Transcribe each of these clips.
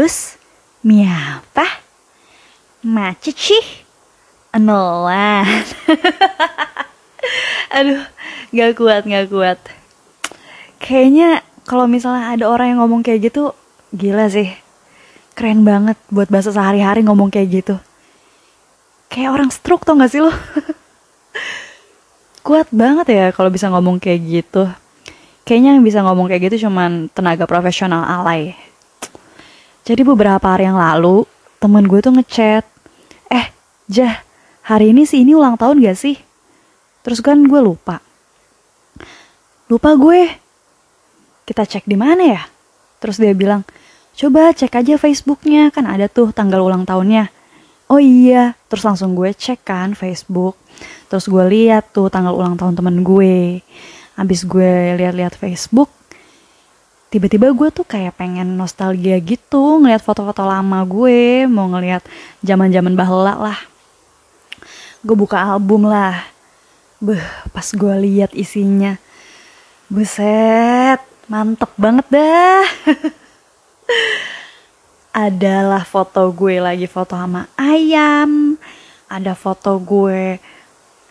Cius, miapa, macici, enolan. Aduh, gak kuat, gak kuat. Kayaknya kalau misalnya ada orang yang ngomong kayak gitu, gila sih. Keren banget buat bahasa sehari-hari ngomong kayak gitu. Kayak orang stroke tau gak sih lo? kuat banget ya kalau bisa ngomong kayak gitu. Kayaknya yang bisa ngomong kayak gitu cuman tenaga profesional alay. Jadi beberapa hari yang lalu, temen gue tuh ngechat. Eh, Jah, hari ini sih ini ulang tahun gak sih? Terus kan gue lupa. Lupa gue. Kita cek di mana ya? Terus dia bilang, coba cek aja Facebooknya, kan ada tuh tanggal ulang tahunnya. Oh iya, terus langsung gue cek kan Facebook. Terus gue lihat tuh tanggal ulang tahun temen gue. Habis gue lihat-lihat Facebook, tiba-tiba gue tuh kayak pengen nostalgia gitu ngeliat foto-foto lama gue mau ngeliat zaman-zaman bahela lah. Gue buka album lah. Beh pas gue lihat isinya. Buset mantep banget dah. Adalah foto gue lagi foto sama ayam. Ada foto gue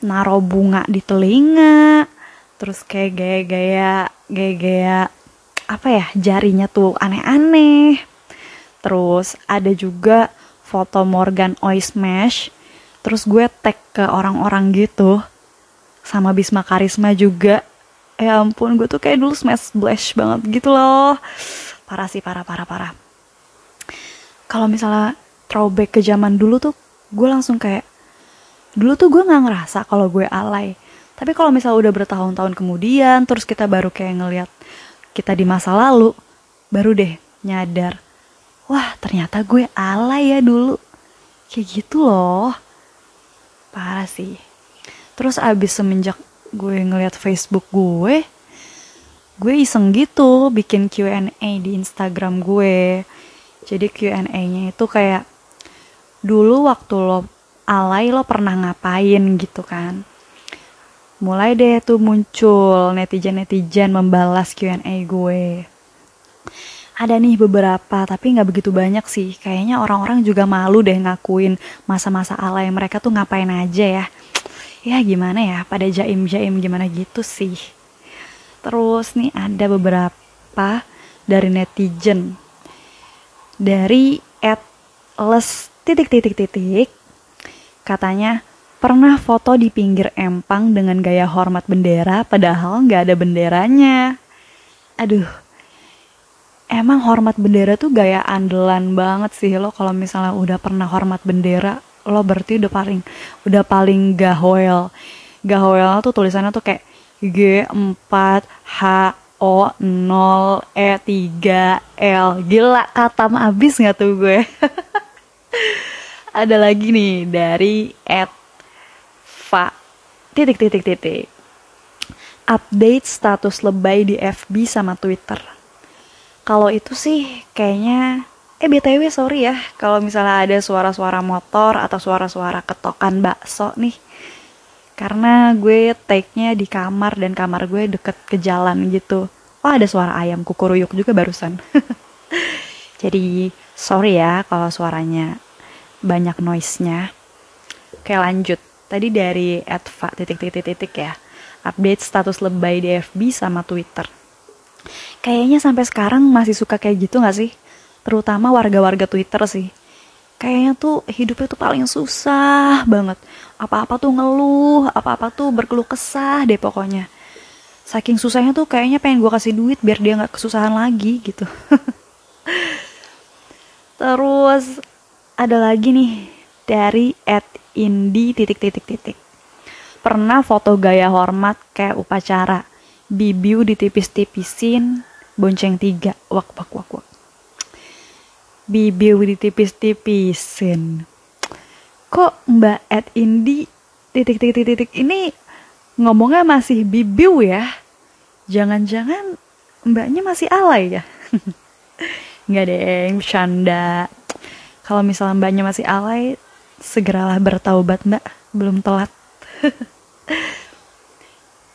naro bunga di telinga. Terus kayak gaya-gaya gaya-gaya apa ya jarinya tuh aneh-aneh. Terus ada juga foto Morgan Oi Smash. Terus gue tag ke orang-orang gitu. Sama Bisma Karisma juga. Ya ampun gue tuh kayak dulu smash blush banget gitu loh. Parah sih parah parah parah. Kalau misalnya throwback ke zaman dulu tuh gue langsung kayak dulu tuh gue nggak ngerasa kalau gue alay. Tapi kalau misalnya udah bertahun-tahun kemudian terus kita baru kayak ngeliat kita di masa lalu, baru deh nyadar, wah ternyata gue alay ya dulu. Kayak gitu loh. Parah sih. Terus abis semenjak gue ngeliat Facebook gue, gue iseng gitu bikin Q&A di Instagram gue. Jadi Q&A-nya itu kayak dulu waktu lo alay lo pernah ngapain gitu kan mulai deh tuh muncul netizen-netizen membalas Q&A gue. Ada nih beberapa, tapi nggak begitu banyak sih. Kayaknya orang-orang juga malu deh ngakuin masa-masa alay mereka tuh ngapain aja ya. Ya gimana ya, pada jaim-jaim gimana gitu sih. Terus nih ada beberapa dari netizen. Dari at les titik titik titik katanya Pernah foto di pinggir empang dengan gaya hormat bendera padahal nggak ada benderanya. Aduh, emang hormat bendera tuh gaya andalan banget sih lo kalau misalnya udah pernah hormat bendera. Lo berarti udah paling udah paling gahoel. Gahoel tuh tulisannya tuh kayak G4 H O 0 E 3 L. Gila katam abis nggak tuh gue? Ada lagi nih dari at Eva titik titik titik. Update status lebay di FB sama Twitter. Kalau itu sih kayaknya eh btw sorry ya kalau misalnya ada suara-suara motor atau suara-suara ketokan bakso nih. Karena gue take-nya di kamar dan kamar gue deket ke jalan gitu. Oh ada suara ayam kukuruyuk juga barusan. Jadi sorry ya kalau suaranya banyak noise-nya. Oke lanjut Tadi dari Adva titik-titik-titik ya. Update status lebay di FB sama Twitter. Kayaknya sampai sekarang masih suka kayak gitu gak sih? Terutama warga-warga Twitter sih. Kayaknya tuh hidupnya tuh paling susah banget. Apa-apa tuh ngeluh, apa-apa tuh berkeluh kesah deh pokoknya. Saking susahnya tuh kayaknya pengen gue kasih duit biar dia gak kesusahan lagi gitu. Terus ada lagi nih dari at indi titik titik titik. Pernah foto gaya hormat kayak upacara. Bibiu ditipis-tipisin, bonceng tiga, wak wak wak wak. Bibiu ditipis-tipisin. Kok Mbak Ed Indi titik titik titik ini ngomongnya masih bibiu ya? Jangan-jangan mbaknya masih alay ya? Nggak deh, bercanda. Kalau misalnya mbaknya masih alay, segeralah bertaubat mbak. Belum telat.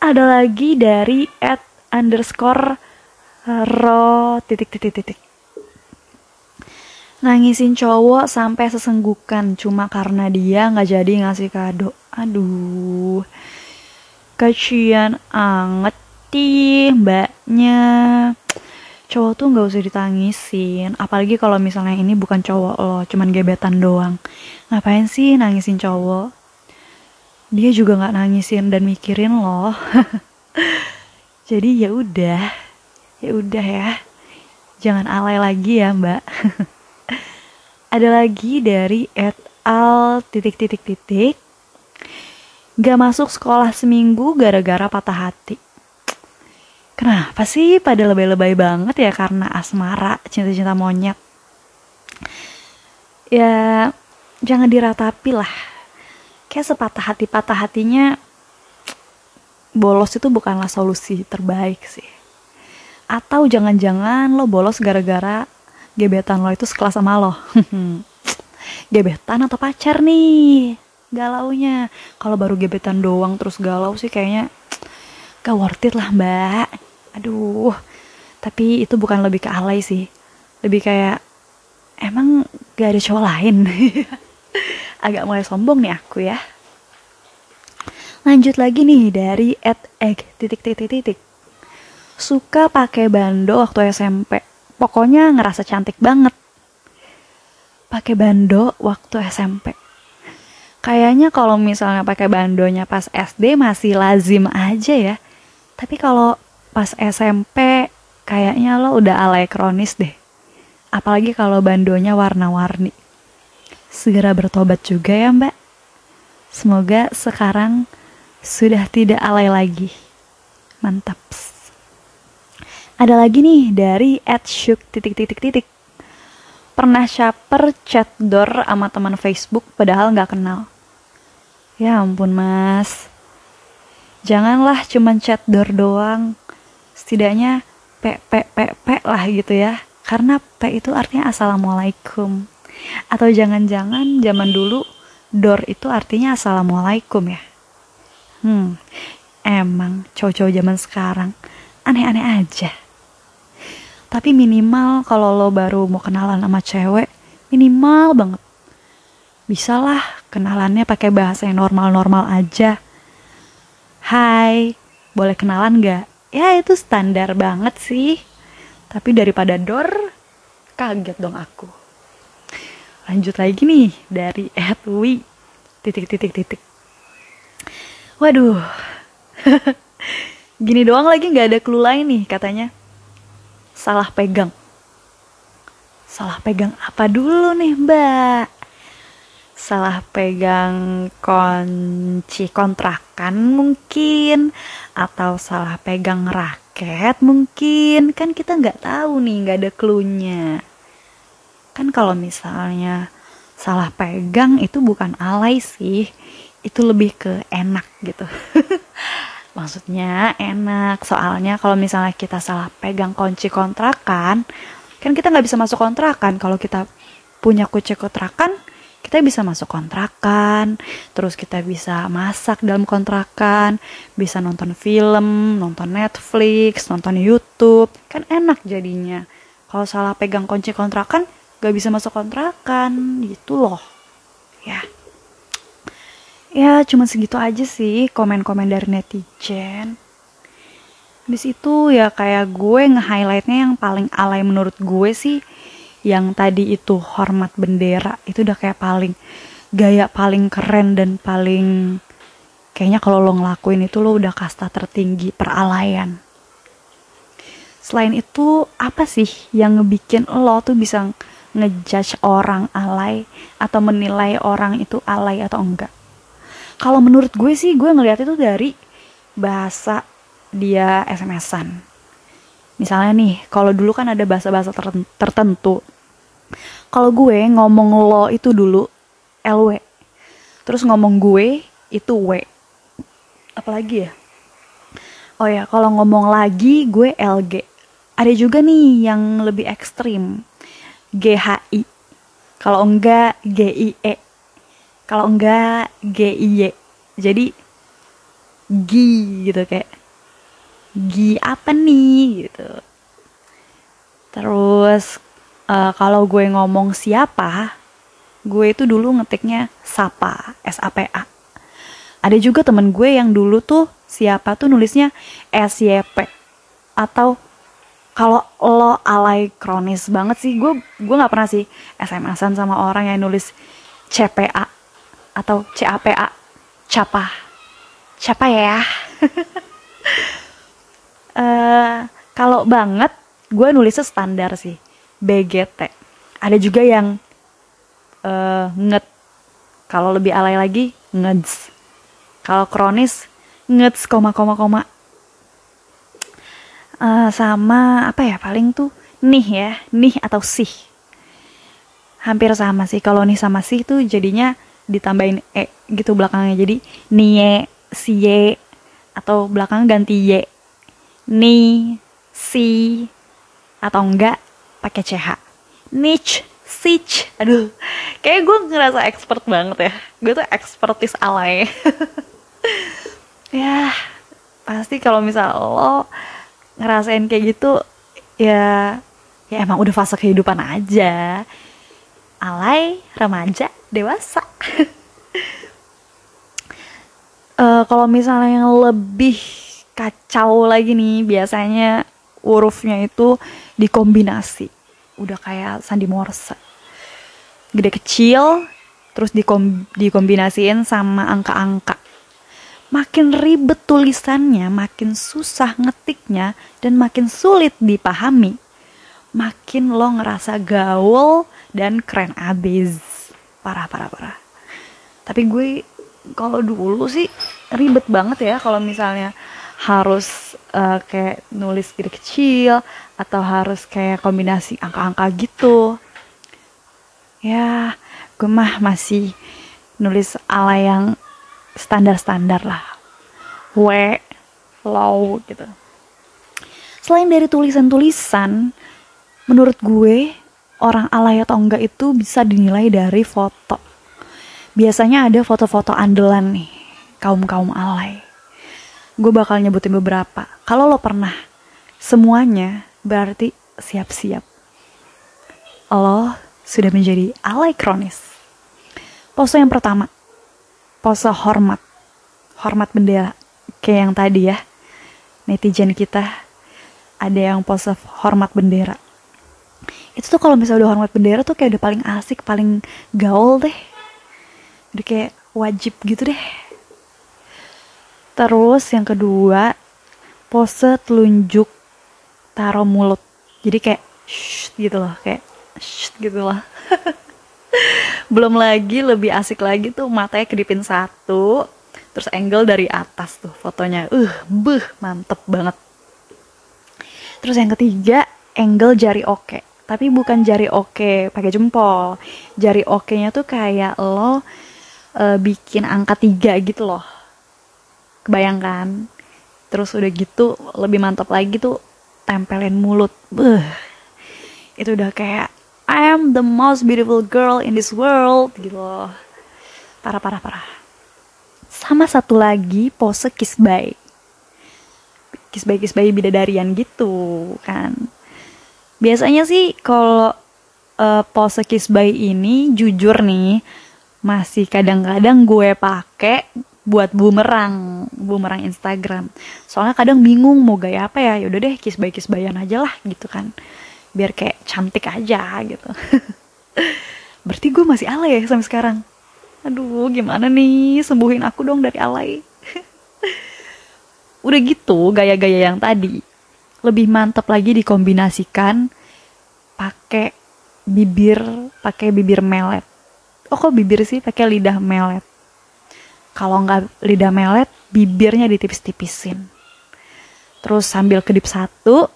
Ada lagi dari at underscore ro titik titik titik. Nangisin cowok sampai sesenggukan cuma karena dia nggak jadi ngasih kado. Aduh. Kasian anget sih mbaknya cowok tuh nggak usah ditangisin. Apalagi kalau misalnya ini bukan cowok lo cuman gebetan doang. Ngapain sih nangisin cowok? Dia juga nggak nangisin dan mikirin lo. Jadi ya udah ya udah ya. Jangan alay lagi ya mbak. Ada lagi dari et al titik titik titik. Gak masuk sekolah seminggu gara-gara patah hati kenapa sih pada lebay-lebay banget ya karena asmara cinta-cinta monyet? Ya jangan diratapi lah. Kayak sepatah hati patah hatinya bolos itu bukanlah solusi terbaik sih. Atau jangan-jangan lo bolos gara-gara gebetan lo itu sekelas sama lo. Gebetan atau pacar nih? Galaunya. Kalau baru gebetan doang terus galau sih kayaknya gak worth it lah mbak aduh tapi itu bukan lebih ke alay sih. Lebih kayak emang gak ada cowok lain? Agak mulai sombong nih aku ya. Lanjut lagi nih dari at egg titik titik titik suka pakai bando waktu SMP pokoknya ngerasa cantik banget. Pakai bando waktu SMP kayaknya kalau misalnya pakai bandonya pas SD masih lazim aja ya. Tapi kalau pas SMP kayaknya lo udah alay kronis deh apalagi kalau bandonya warna-warni segera bertobat juga ya mbak semoga sekarang sudah tidak alay lagi mantap ada lagi nih dari @shook titik titik titik. Pernah caper chat door sama teman Facebook padahal nggak kenal. Ya ampun mas. Janganlah cuman chat door doang. Setidaknya p p p p lah gitu ya. Karena p itu artinya assalamualaikum. Atau jangan-jangan zaman dulu door itu artinya assalamualaikum ya. Hmm, emang cowok-cowok zaman sekarang aneh-aneh aja tapi minimal kalau lo baru mau kenalan sama cewek minimal banget bisalah kenalannya pakai bahasa yang normal-normal aja Hai boleh kenalan gak ya itu standar banget sih. Tapi daripada dor kaget dong aku. Lanjut lagi nih dari Edwi titik titik titik. Waduh. Gini doang lagi nggak ada clue lain nih katanya. Salah pegang. Salah pegang apa dulu nih mbak? Salah pegang kunci kontrakan mungkin Atau salah pegang raket mungkin. Kan kita nggak tahu nih, nggak ada clue-nya. Kan kalau misalnya salah pegang itu bukan alay sih. Itu lebih ke enak gitu. Maksudnya enak. Soalnya kalau misalnya kita salah pegang kunci kontrakan kan kita nggak bisa masuk kontrakan. Kalau kita punya kunci kontrakan kita bisa masuk kontrakan terus kita bisa masak dalam kontrakan bisa nonton film nonton Netflix nonton YouTube kan enak jadinya. Kalau salah pegang kunci kontrakan nggak bisa masuk kontrakan gitu loh. Ya. Ya cuma segitu aja sih komen-komen dari netizen. Habis itu ya kayak gue nge-highlightnya yang paling alay menurut gue sih yang tadi itu hormat bendera itu udah kayak paling gaya paling keren dan paling kayaknya kalau lo ngelakuin itu lo udah kasta tertinggi peralayan selain itu apa sih yang ngebikin lo tuh bisa ngejudge orang alay atau menilai orang itu alay atau enggak kalau menurut gue sih gue ngeliat itu dari bahasa dia SMS-an. Misalnya nih, kalau dulu kan ada bahasa-bahasa tertentu. Kalau gue ngomong lo itu dulu LW. Terus ngomong gue itu W. Apalagi ya? Oh ya, kalau ngomong lagi gue LG. Ada juga nih yang lebih ekstrim. GHI. Kalau enggak GIE kalau enggak G I Y jadi gi gitu kayak gi apa nih gitu terus uh, kalau gue ngomong siapa gue itu dulu ngetiknya sapa S A P A. Ada juga temen gue yang dulu tuh siapa tuh nulisnya S Y P. Atau kalau lo alay kronis banget sih gue gue nggak pernah sih SMS-an sama orang yang nulis CPA atau CAPA capa capa ya. Uh, kalau banget gue nulisnya standar sih BGT ada juga yang uh, nget kalau lebih alay lagi ngeds. Kalau kronis ngeds koma koma koma. Uh, sama apa ya paling tuh nih ya nih atau sih. Hampir sama sih kalau nih sama sih tuh jadinya ditambahin e gitu belakangnya. Jadi nie sie atau belakang ganti y ni si atau enggak pakai ch niche sich aduh kayak gue ngerasa expert banget ya. Gue tuh expertise alay. Ya pasti kalau misal lo ngerasain kayak gitu ya ya emang udah fase kehidupan aja. Alay remaja dewasa. Uh, kalau misalnya yang lebih kacau lagi nih biasanya hurufnya itu dikombinasi udah kayak sandi morse gede kecil terus dikom dikombinasiin sama angka-angka makin ribet tulisannya, makin susah ngetiknya, dan makin sulit dipahami, makin lo ngerasa gaul dan keren abis. Parah, parah, parah. Tapi gue kalau dulu sih ribet banget ya kalau misalnya harus uh, kayak nulis gede kecil atau harus kayak kombinasi angka-angka gitu. Ya, gue mah masih nulis ala yang standar-standar lah. W low gitu. Selain dari tulisan-tulisan menurut gue orang alay atau enggak itu bisa dinilai dari foto. Biasanya ada foto-foto andalan nih kaum-kaum alay gue bakal nyebutin beberapa. Kalau lo pernah semuanya berarti siap-siap. Lo sudah menjadi alay kronis. Pose yang pertama. Pose hormat. Hormat bendera. Kayak yang tadi ya. Netizen kita ada yang pose hormat bendera. Itu tuh kalau misalnya udah hormat bendera tuh kayak udah paling asik paling gaul deh. Udah kayak wajib gitu deh terus yang kedua pose telunjuk taruh mulut. Jadi kayak shh gitu loh kayak shh gitu loh. Belum lagi lebih asik lagi tuh matanya kedipin satu terus angle dari atas tuh fotonya. Uh beh mantep banget. Terus yang ketiga angle jari oke. Tapi bukan jari oke pakai jempol. Jari oke nya tuh kayak lo uh, bikin angka tiga gitu loh kebayangkan. Terus udah gitu lebih mantap lagi tuh tempelin mulut. Beh itu udah kayak I am the most beautiful girl in this world. Gitu loh. Parah parah parah. Sama satu lagi pose kiss by kiss by kiss by bidadarian gitu kan. Biasanya sih kalau uh, pose kiss by ini jujur nih masih kadang-kadang gue pakai buat bumerang bumerang Instagram. Soalnya kadang bingung mau gaya apa ya yaudah deh kiss by kiss bayan aja lah gitu kan. Biar kayak cantik aja gitu. Berarti gue masih alay ya sampai sekarang? Aduh gimana nih? Sembuhin aku dong dari alay. Udah gitu gaya-gaya yang tadi lebih mantap lagi dikombinasikan pakai bibir pakai bibir melet. Oh kok bibir sih? Pakai lidah melet kalau nggak lidah melet bibirnya ditipis-tipisin. Terus sambil kedip satu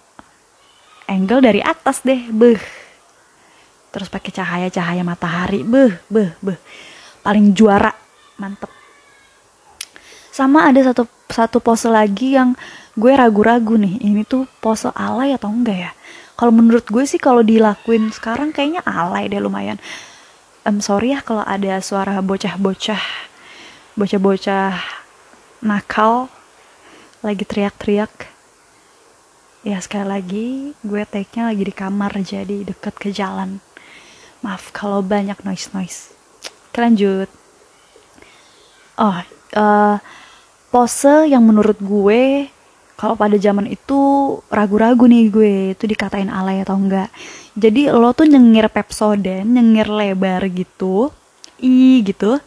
angle dari atas deh beh. Terus pakai cahaya-cahaya matahari beh beh beh. Paling juara mantep. Sama ada satu satu pose lagi yang gue ragu-ragu nih ini tuh pose alay atau enggak ya? Kalau menurut gue sih kalau dilakuin sekarang kayaknya alay deh lumayan. Um, sorry ya kalau ada suara bocah-bocah bocah-bocah nakal lagi teriak-teriak. Ya sekali lagi gue take-nya lagi di kamar jadi deket ke jalan. Maaf kalau banyak noise noise lanjut. Oh uh, pose yang menurut gue kalau pada zaman itu ragu-ragu nih gue itu dikatain alay atau enggak. Jadi lo tuh nyengir pepsoden nyengir lebar gitu i gitu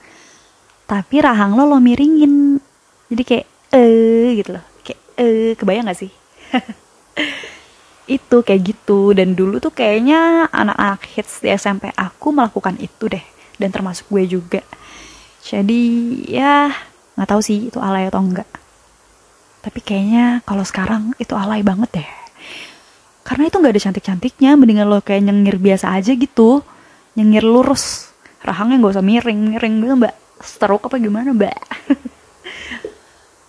tapi rahang lo lo miringin. Jadi kayak eh gitu loh. Kayak eh kebayang gak sih? Itu kayak gitu. Dan dulu tuh kayaknya anak-anak hits di SMP aku melakukan itu deh. Dan termasuk gue juga. Jadi ya nggak tahu sih itu alay atau enggak. Tapi kayaknya kalau sekarang itu alay banget deh. Karena itu nggak ada cantik-cantiknya. Mendingan lo kayak nyengir biasa aja gitu. Nyengir lurus. Rahangnya nggak usah miring miring gitu mbak stroke apa gimana mbak?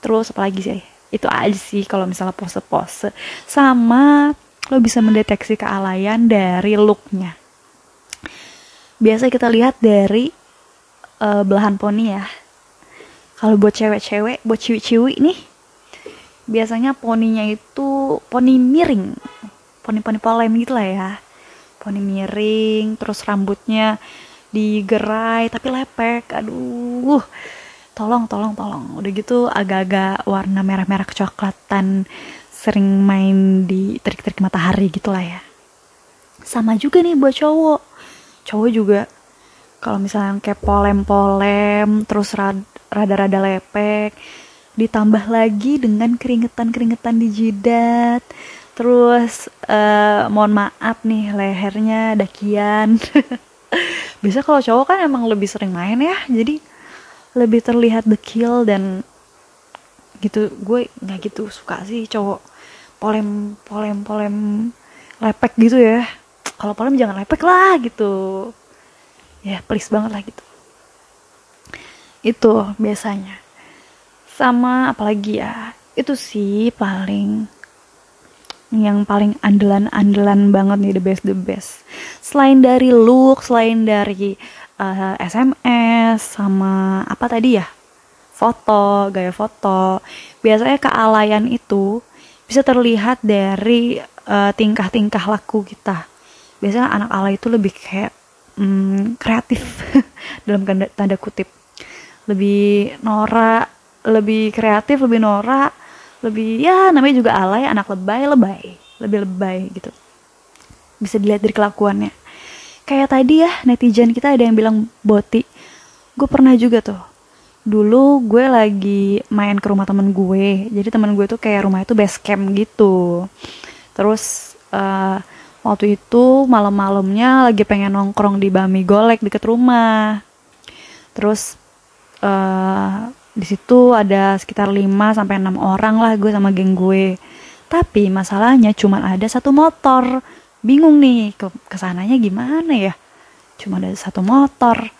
Terus apa lagi sih? Itu aja sih kalau misalnya pose-pose. Sama lo bisa mendeteksi kealayan dari looknya. Biasa kita lihat dari uh, belahan poni ya. Kalau buat cewek-cewek buat ciwi-ciwi nih biasanya poninya itu poni miring. Poni-poni polem gitu lah ya. Poni miring terus rambutnya digerai tapi lepek. Aduh. Tolong tolong tolong. Udah gitu agak-agak warna merah-merah kecoklatan sering main di terik-terik matahari gitulah ya. Sama juga nih buat cowok. Cowok juga kalau misalnya kayak polem-polem terus rada-rada lepek ditambah lagi dengan keringetan-keringetan di jidat. Terus uh, mohon maaf nih lehernya dakian bisa kalau cowok kan emang lebih sering main ya jadi lebih terlihat dekil dan gitu. Gue nggak gitu suka sih cowok polem polem polem lepek gitu ya. Kalau polem jangan lepek lah gitu. Ya please banget lah gitu. Itu biasanya. Sama apalagi ya? Itu sih paling yang paling andalan-andalan banget nih the best the best. Selain dari look selain dari uh, eh, SMS sama apa tadi ya? Foto gaya foto biasanya kealayan itu bisa terlihat dari uh, tingkah-tingkah laku kita. Biasanya anak alay itu lebih kayak um, kreatif dalam tanda, tanda kutip. Lebih norak lebih kreatif lebih norak lebih ya namanya juga alay anak lebay lebay. Lebih lebay gitu. Bisa dilihat dari kelakuannya. Kayak tadi ya netizen kita ada yang bilang boti gue pernah juga tuh. Dulu gue lagi main ke rumah temen gue jadi temen gue tuh kayak rumah itu base camp gitu. Terus uh, waktu itu malam-malamnya lagi pengen nongkrong di Bami Golek deket rumah. Terus uh, di situ ada sekitar 5 sampai enam orang lah gue sama geng gue. Tapi masalahnya cuma ada satu motor. Bingung nih ke ke sananya gimana ya? Cuma ada satu motor.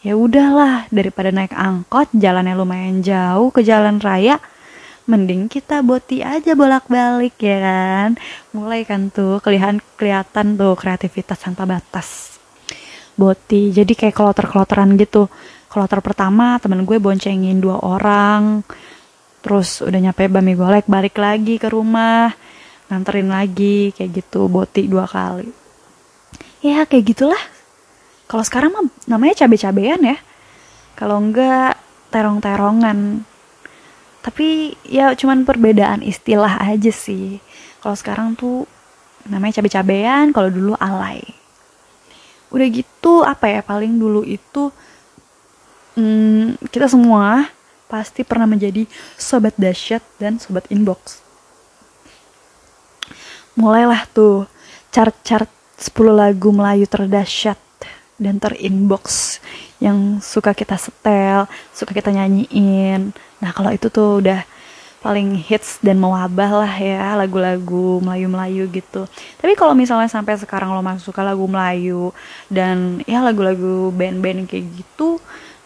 Ya udahlah daripada naik angkot jalannya lumayan jauh ke jalan raya mending kita boti aja bolak-balik ya kan? Mulai kan tuh kelihatan kelihatan tuh kreativitas tanpa batas. Boti jadi kayak kloter-kloteran gitu kloter pertama temen gue boncengin dua orang terus udah nyampe bami golek balik lagi ke rumah nganterin lagi kayak gitu boti dua kali. Ya kayak gitulah. Kalau sekarang mah namanya cabe-cabean ya. Kalau enggak terong-terongan. Tapi ya cuman perbedaan istilah aja sih. Kalau sekarang tuh namanya cabe-cabean kalau dulu alay. Udah gitu apa ya paling dulu itu hmm, kita semua pasti pernah menjadi sobat dahsyat dan sobat inbox mulailah tuh chart-chart 10 lagu Melayu terdahsyat dan terinbox yang suka kita setel, suka kita nyanyiin. Nah, kalau itu tuh udah paling hits dan mewabah lah ya lagu-lagu Melayu-Melayu gitu. Tapi kalau misalnya sampai sekarang lo masih suka lagu Melayu dan ya lagu-lagu band-band kayak gitu,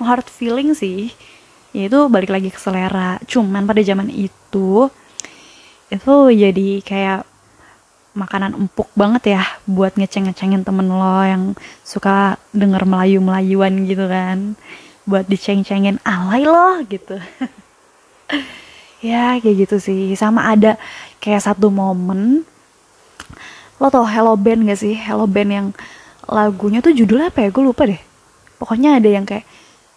hard feeling sih. Ya itu balik lagi ke selera. Cuman pada zaman itu itu jadi kayak makanan empuk banget ya buat ngeceng-ngecengin temen lo yang suka denger Melayu-Melayuan gitu kan. Buat diceng-cengin alay lo gitu. Ya kayak gitu sih. Sama ada kayak satu momen lo tau Hello Band gak sih? Hello Band yang lagunya tuh judulnya apa ya? Gue lupa deh. Pokoknya ada yang kayak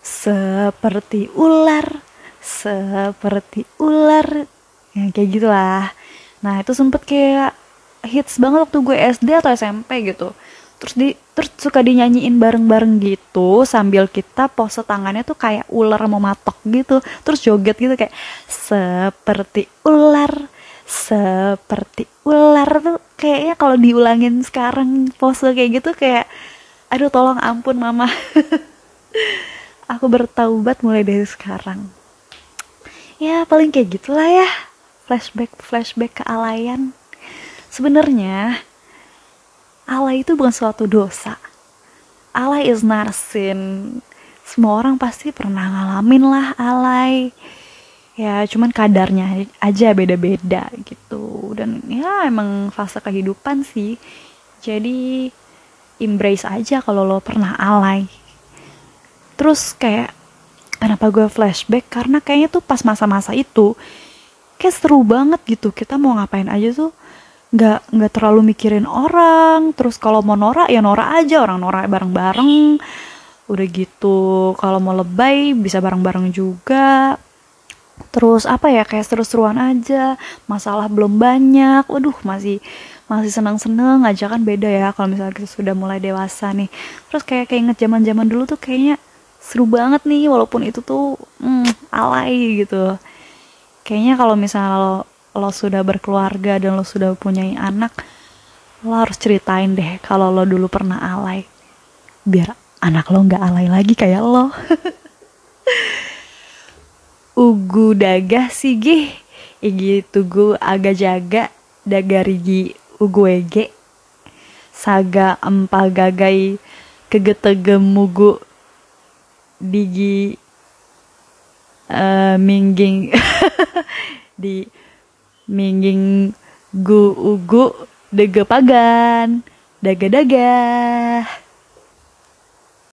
seperti ular seperti ular. Yang kayak gitulah. Nah itu sempet kayak hits banget waktu gue SD atau SMP gitu. Terus di terus suka dinyanyiin bareng-bareng gitu sambil kita pose tangannya tuh kayak ular mau matok gitu. Terus joget gitu kayak seperti ular seperti ular. Tuh kayaknya kalau diulangin sekarang pose kayak gitu kayak aduh tolong ampun mama aku bertaubat mulai dari sekarang. Ya paling kayak gitulah ya. Flashback flashback ke alayan. Sebenarnya alay itu bukan suatu dosa. Alay is not sin semua orang pasti pernah ngalamin lah alay. Ya cuman kadarnya aja beda-beda gitu. Dan ya emang fase kehidupan sih. Jadi embrace aja kalau lo pernah alay terus kayak kenapa gue flashback? Karena kayaknya tuh pas masa-masa itu kayak seru banget gitu. Kita mau ngapain aja tuh nggak nggak terlalu mikirin orang. Terus kalau mau norak ya norak aja. Orang norak bareng-bareng. Udah gitu kalau mau lebay bisa bareng-bareng juga. Terus apa ya kayak seru-seruan aja. Masalah belum banyak. Waduh masih masih seneng-seneng aja kan beda ya kalau misalnya kita sudah mulai dewasa nih. Terus kayak kayak inget zaman-zaman dulu tuh kayaknya seru banget nih walaupun itu tuh hmm, alay gitu. Kayaknya kalau misalnya lo lo sudah berkeluarga dan lo sudah punya anak lo harus ceritain deh kalau lo dulu pernah alay. Biar anak lo nggak alay lagi kayak lo. Ugu dagah sih gih. Igi tugu aga jaga dagarigi ugu ege. Saga empa gagai kegetege mugu digi uh, mingging di mingging gu ugu dege pagan daga daga